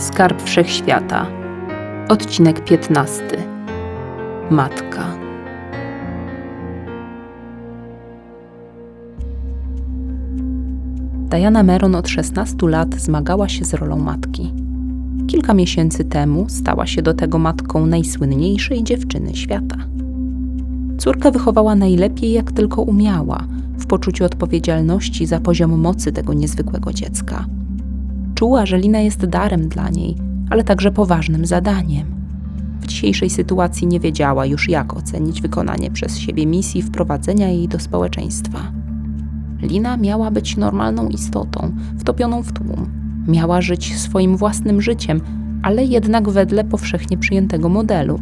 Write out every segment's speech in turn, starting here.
Skarb Wszechświata. Odcinek 15. Matka. Diana Meron od 16 lat zmagała się z rolą matki. Kilka miesięcy temu stała się do tego matką najsłynniejszej dziewczyny świata. Córkę wychowała najlepiej, jak tylko umiała, w poczuciu odpowiedzialności za poziom mocy tego niezwykłego dziecka. Czuła, że Lina jest darem dla niej, ale także poważnym zadaniem. W dzisiejszej sytuacji nie wiedziała już, jak ocenić wykonanie przez siebie misji wprowadzenia jej do społeczeństwa. Lina miała być normalną istotą, wtopioną w tłum. Miała żyć swoim własnym życiem, ale jednak wedle powszechnie przyjętego modelu.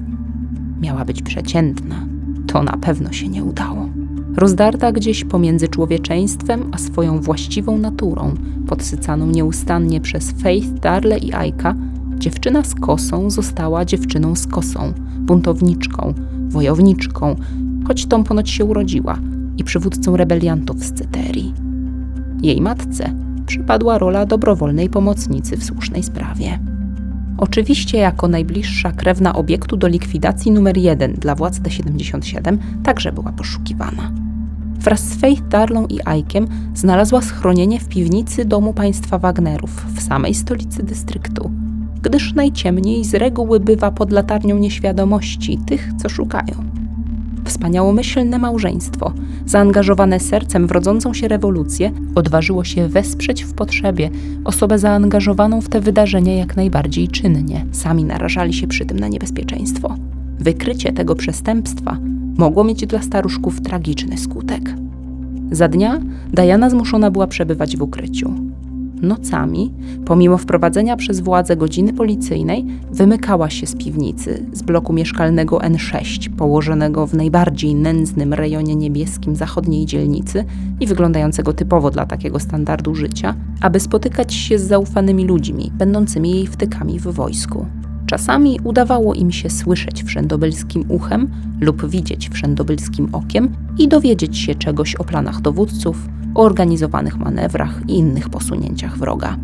Miała być przeciętna. To na pewno się nie udało. Rozdarta gdzieś pomiędzy człowieczeństwem a swoją właściwą naturą, podsycaną nieustannie przez Faith, Darle i Aika, dziewczyna z kosą została dziewczyną z kosą, buntowniczką, wojowniczką, choć tą ponoć się urodziła, i przywódcą rebeliantów z Ceterii. Jej matce przypadła rola dobrowolnej pomocnicy w słusznej sprawie. Oczywiście jako najbliższa krewna obiektu do likwidacji numer jeden dla władz T-77 także była poszukiwana. Wraz z Faith Darlą i Aikiem znalazła schronienie w piwnicy domu państwa Wagnerów w samej stolicy dystryktu, gdyż najciemniej z reguły bywa pod latarnią nieświadomości tych, co szukają. Wspaniałomyślne małżeństwo, zaangażowane sercem w rodzącą się rewolucję, odważyło się wesprzeć w potrzebie osobę zaangażowaną w te wydarzenia jak najbardziej czynnie. Sami narażali się przy tym na niebezpieczeństwo. Wykrycie tego przestępstwa mogło mieć dla staruszków tragiczny skutek. Za dnia Diana zmuszona była przebywać w ukryciu. Nocami, pomimo wprowadzenia przez władze godziny policyjnej, wymykała się z piwnicy, z bloku mieszkalnego N6, położonego w najbardziej nędznym rejonie niebieskim zachodniej dzielnicy i wyglądającego typowo dla takiego standardu życia, aby spotykać się z zaufanymi ludźmi, będącymi jej wtykami w wojsku. Czasami udawało im się słyszeć wszędobylskim uchem lub widzieć wszędobylskim okiem i dowiedzieć się czegoś o planach dowódców, o organizowanych manewrach i innych posunięciach wroga.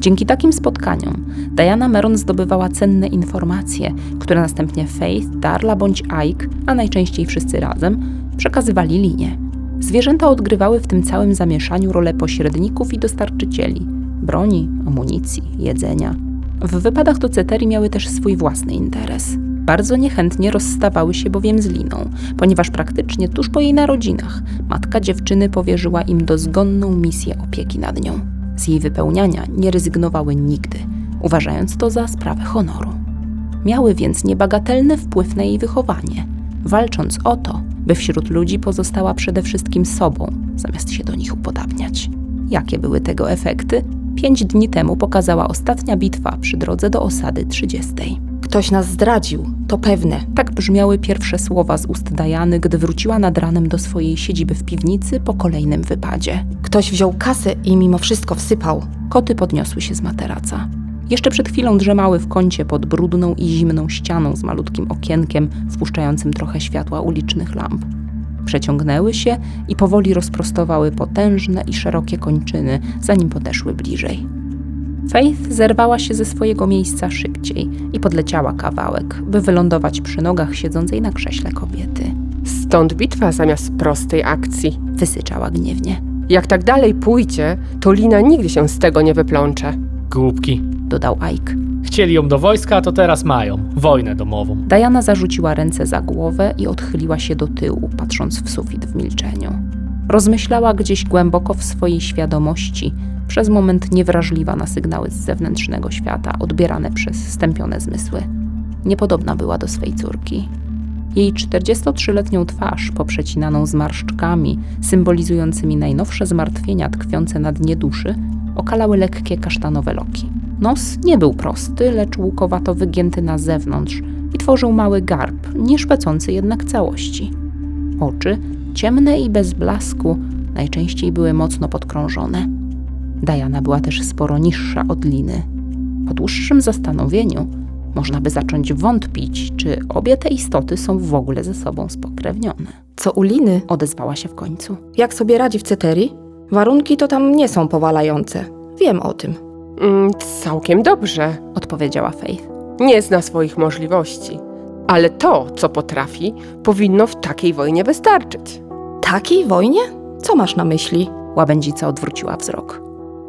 Dzięki takim spotkaniom Diana Meron zdobywała cenne informacje, które następnie Faith, Darla bądź Ike, a najczęściej wszyscy razem, przekazywali linie. Zwierzęta odgrywały w tym całym zamieszaniu rolę pośredników i dostarczycieli broni, amunicji, jedzenia. W wypadach do Ceterii miały też swój własny interes. Bardzo niechętnie rozstawały się bowiem z Liną, ponieważ praktycznie tuż po jej narodzinach matka dziewczyny powierzyła im dozgonną misję opieki nad nią. Z jej wypełniania nie rezygnowały nigdy, uważając to za sprawę honoru. Miały więc niebagatelny wpływ na jej wychowanie, walcząc o to, by wśród ludzi pozostała przede wszystkim sobą, zamiast się do nich upodabniać. Jakie były tego efekty? Pięć dni temu pokazała ostatnia bitwa przy drodze do osady 30. Ktoś nas zdradził, to pewne. Tak brzmiały pierwsze słowa z ust Dajany, gdy wróciła nad ranem do swojej siedziby w piwnicy po kolejnym wypadzie. Ktoś wziął kasę i mimo wszystko wsypał. Koty podniosły się z materaca. Jeszcze przed chwilą drzemały w kącie pod brudną i zimną ścianą z malutkim okienkiem wpuszczającym trochę światła ulicznych lamp. Przeciągnęły się i powoli rozprostowały potężne i szerokie kończyny, zanim podeszły bliżej. Faith zerwała się ze swojego miejsca szybciej i podleciała kawałek, by wylądować przy nogach siedzącej na krześle kobiety. Stąd bitwa zamiast prostej akcji. Wysyczała gniewnie. Jak tak dalej pójdzie, to Lina nigdy się z tego nie wyplącze. Głupki. Dodał Ike. Chcieli ją do wojska, to teraz mają. Wojnę domową. Diana zarzuciła ręce za głowę i odchyliła się do tyłu, patrząc w sufit w milczeniu. Rozmyślała gdzieś głęboko w swojej świadomości, przez moment niewrażliwa na sygnały z zewnętrznego świata odbierane przez stępione zmysły. Niepodobna była do swej córki. Jej 43-letnią twarz, poprzecinaną zmarszczkami, symbolizującymi najnowsze zmartwienia tkwiące na dnie duszy, okalały lekkie kasztanowe loki. Nos nie był prosty, lecz łukowato wygięty na zewnątrz i tworzył mały garb, nie szpecący jednak całości. Oczy, ciemne i bez blasku, najczęściej były mocno podkrążone. Diana była też sporo niższa od Liny. Po dłuższym zastanowieniu można by zacząć wątpić, czy obie te istoty są w ogóle ze sobą spokrewnione. Co u Liny? Odezwała się w końcu. Jak sobie radzi w Ceterii? Warunki to tam nie są powalające. Wiem o tym. Mm, całkiem dobrze. odpowiedziała Faith. Nie zna swoich możliwości. Ale to, co potrafi, powinno w takiej wojnie wystarczyć. Takiej wojnie? Co masz na myśli? Łabędzica odwróciła wzrok.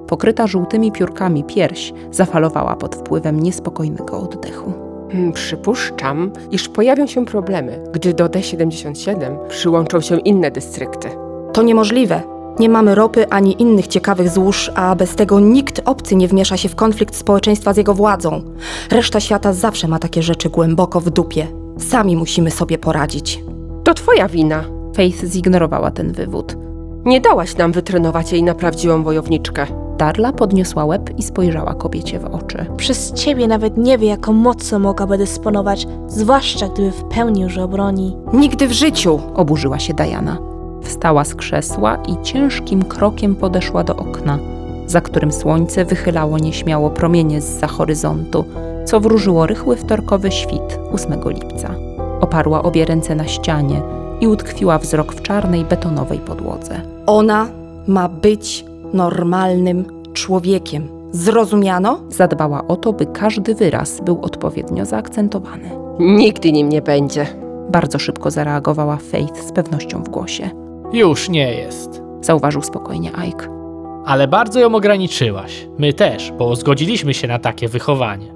Pokryta żółtymi piórkami pierś zafalowała pod wpływem niespokojnego oddechu. Hmm, Przypuszczam, iż pojawią się problemy, gdy do D77 przyłączą się inne dystrykty. To niemożliwe. Nie mamy ropy ani innych ciekawych złóż, a bez tego nikt obcy nie wmiesza się w konflikt społeczeństwa z jego władzą. Reszta świata zawsze ma takie rzeczy głęboko w dupie. Sami musimy sobie poradzić. To twoja wina. Faith zignorowała ten wywód. Nie dałaś nam wytrenować jej na prawdziwą wojowniczkę. Darla podniosła łeb i spojrzała kobiecie w oczy. Przez ciebie nawet nie wie, jaką mocą mogłaby dysponować, zwłaszcza gdyby w pełni już obroni. Nigdy w życiu! Oburzyła się Diana. Wstała z krzesła i ciężkim krokiem podeszła do okna, za którym słońce wychylało nieśmiało promienie z za horyzontu, co wróżyło rychły wtorkowy świt 8 lipca. Oparła obie ręce na ścianie i utkwiła wzrok w czarnej betonowej podłodze. Ona ma być normalnym człowiekiem. Zrozumiano? Zadbała o to, by każdy wyraz był odpowiednio zaakcentowany. Nigdy nim nie będzie. Bardzo szybko zareagowała Faith z pewnością w głosie. Już nie jest. Zauważył spokojnie Ike. Ale bardzo ją ograniczyłaś. My też, bo zgodziliśmy się na takie wychowanie.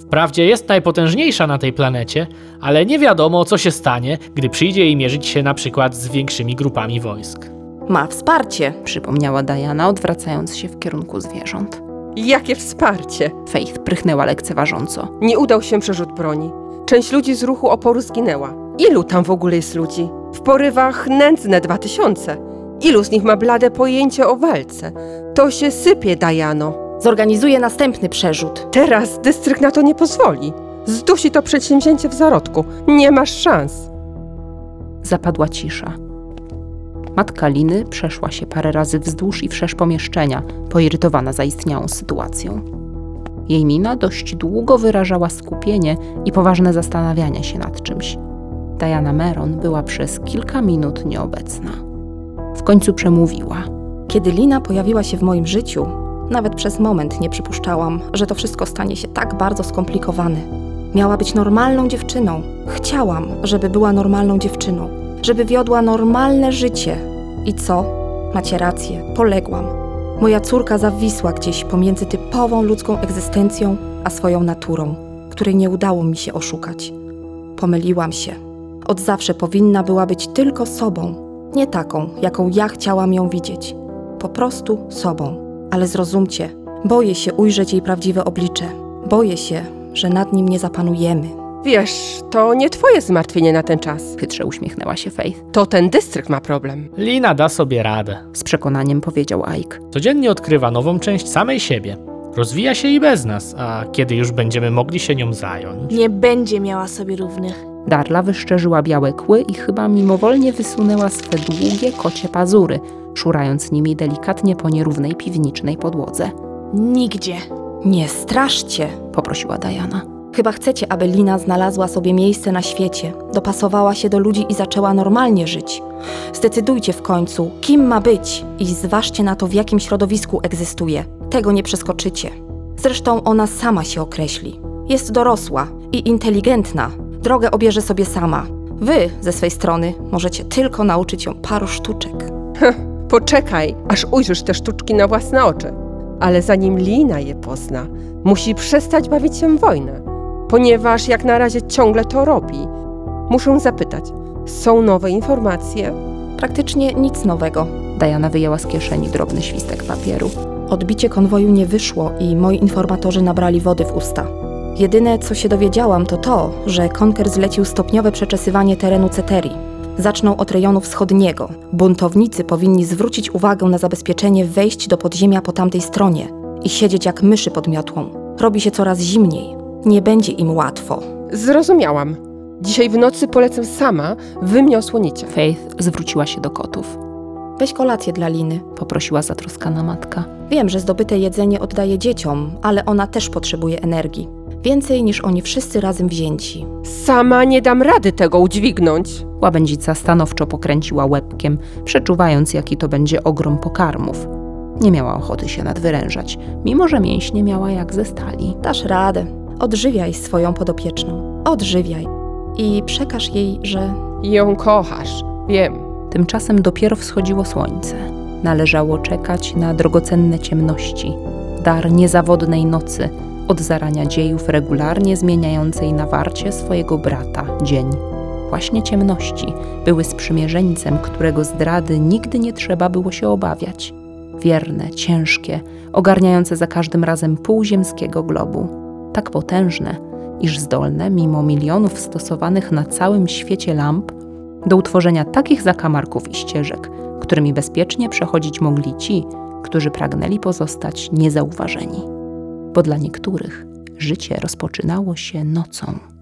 Wprawdzie jest najpotężniejsza na tej planecie, ale nie wiadomo, co się stanie, gdy przyjdzie jej mierzyć się na przykład z większymi grupami wojsk. Ma wsparcie. Przypomniała Diana, odwracając się w kierunku zwierząt. Jakie wsparcie! Faith prychnęła lekceważąco. Nie udał się przerzut broni. Część ludzi z ruchu oporu zginęła. Ilu tam w ogóle jest ludzi? W porywach nędzne dwa tysiące. Ilu z nich ma blade pojęcie o walce? To się sypie, Dajano. Zorganizuję następny przerzut. Teraz dystrykt na to nie pozwoli. Zdusi to przedsięwzięcie w zarodku. Nie masz szans. Zapadła cisza. Matka Liny przeszła się parę razy wzdłuż i wszerz pomieszczenia, poirytowana zaistniałą sytuacją. Jej mina dość długo wyrażała skupienie i poważne zastanawianie się nad czymś. Diana Meron była przez kilka minut nieobecna. W końcu przemówiła. Kiedy Lina pojawiła się w moim życiu, nawet przez moment nie przypuszczałam, że to wszystko stanie się tak bardzo skomplikowane. Miała być normalną dziewczyną. Chciałam, żeby była normalną dziewczyną, żeby wiodła normalne życie. I co? Macie rację, poległam. Moja córka zawisła gdzieś pomiędzy typową ludzką egzystencją a swoją naturą, której nie udało mi się oszukać. Pomyliłam się. Od zawsze powinna była być tylko sobą, nie taką, jaką ja chciałam ją widzieć. Po prostu sobą. Ale zrozumcie, boję się ujrzeć jej prawdziwe oblicze. Boję się, że nad nim nie zapanujemy. Wiesz, to nie twoje zmartwienie na ten czas. Chytrze uśmiechnęła się Faith. To ten dystrykt ma problem. Lina da sobie radę. Z przekonaniem powiedział Ike. Codziennie odkrywa nową część samej siebie. Rozwija się i bez nas, a kiedy już będziemy mogli się nią zająć? Nie będzie miała sobie równych. Darla wyszczerzyła białe kły i chyba mimowolnie wysunęła swe długie kocie pazury, szurając nimi delikatnie po nierównej piwnicznej podłodze. Nigdzie. Nie straszcie! Poprosiła Diana. Chyba chcecie, aby Lina znalazła sobie miejsce na świecie, dopasowała się do ludzi i zaczęła normalnie żyć. Zdecydujcie w końcu, kim ma być i zważcie na to, w jakim środowisku egzystuje. Tego nie przeskoczycie. Zresztą ona sama się określi. Jest dorosła i inteligentna. Drogę obierze sobie sama. Wy, ze swej strony, możecie tylko nauczyć ją paru sztuczek. Poczekaj, aż ujrzysz te sztuczki na własne oczy. Ale zanim Lina je pozna, musi przestać bawić się w wojnę, ponieważ jak na razie ciągle to robi. Muszę zapytać, są nowe informacje? Praktycznie nic nowego. Diana wyjęła z kieszeni drobny świstek papieru. Odbicie konwoju nie wyszło i moi informatorzy nabrali wody w usta. Jedyne, co się dowiedziałam, to to, że Konker zlecił stopniowe przeczesywanie terenu Ceterii. Zaczną od rejonu wschodniego. Buntownicy powinni zwrócić uwagę na zabezpieczenie wejść do podziemia po tamtej stronie i siedzieć jak myszy pod miotłą. Robi się coraz zimniej. Nie będzie im łatwo. Zrozumiałam. Dzisiaj w nocy polecę sama, wy mnie osłonicie. Faith zwróciła się do kotów. Weź kolację dla Liny. Poprosiła zatroskana matka. Wiem, że zdobyte jedzenie oddaje dzieciom, ale ona też potrzebuje energii. Więcej niż oni wszyscy razem wzięci. Sama nie dam rady tego udźwignąć. Łabędzica stanowczo pokręciła łebkiem, przeczuwając, jaki to będzie ogrom pokarmów. Nie miała ochoty się nadwyrężać, mimo że mięśnie miała jak ze stali. Dasz radę. Odżywiaj swoją podopieczną. Odżywiaj. I przekaż jej, że Ją kochasz, wiem. Tymczasem dopiero wschodziło słońce. Należało czekać na drogocenne ciemności, dar niezawodnej nocy, od zarania dziejów regularnie zmieniającej na warcie swojego brata dzień. Właśnie ciemności były sprzymierzeńcem, którego zdrady nigdy nie trzeba było się obawiać. Wierne, ciężkie, ogarniające za każdym razem pół ziemskiego globu. Tak potężne, iż zdolne, mimo milionów stosowanych na całym świecie lamp, do utworzenia takich zakamarków i ścieżek, którymi bezpiecznie przechodzić mogli ci, którzy pragnęli pozostać niezauważeni. Bo dla niektórych życie rozpoczynało się nocą.